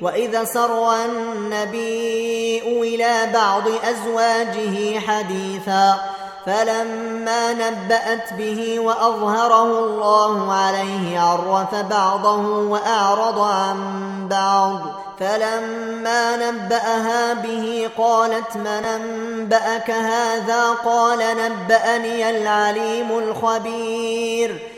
واذا سر النبي إلى بعض ازواجه حديثا فلما نبات به واظهره الله عليه عرف بعضه واعرض عن بعض فلما نباها به قالت من انباك هذا قال نباني العليم الخبير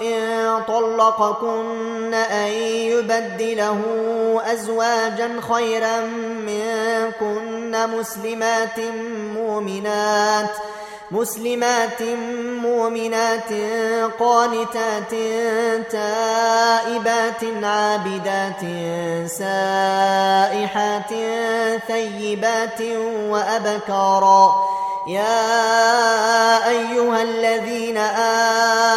إن طلقكن أن يبدله أزواجا خيرا منكن مسلمات مؤمنات مسلمات مؤمنات قانتات تائبات عابدات سائحات ثيبات وأبكارا يا أيها الذين آمنوا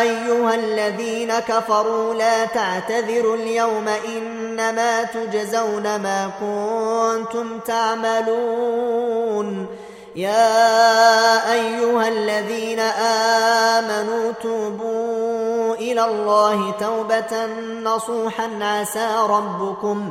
أيها الذين كفروا لا تعتذروا اليوم إنما تجزون ما كنتم تعملون. يا أيها الذين آمنوا توبوا إلى الله توبة نصوحا عسى ربكم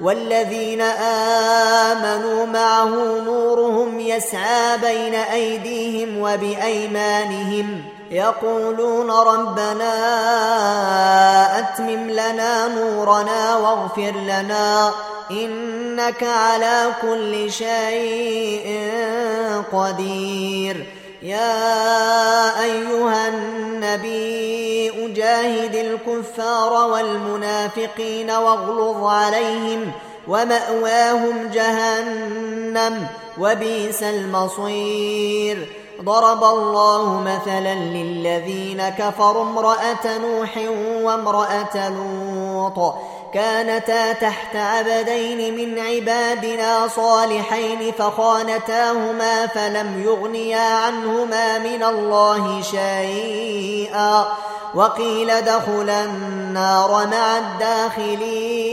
والذين آمنوا معه نورهم يسعى بين أيديهم وبأيمانهم يقولون ربنا أتمم لنا نورنا واغفر لنا إنك على كل شيء قدير يا أيها النبي أجاهد الكفار والمنافقين واغلظ عليهم ومأواهم جهنم وبئس المصير. ضرب الله مثلا للذين كفروا امرأة نوح وامرأة لوط. كانتا تحت عبدين من عبادنا صالحين فخانتاهما فلم يغنيا عنهما من الله شيئا وقيل ادخلا النار مع الداخلين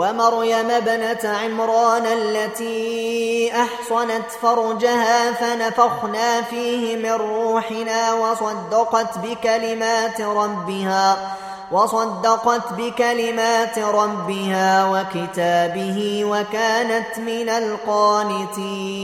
ومريم ابنة عمران التي أحصنت فرجها فنفخنا فيه من روحنا وصدقت بكلمات ربها وصدقت بكلمات ربها وكتابه وكانت من القانتين.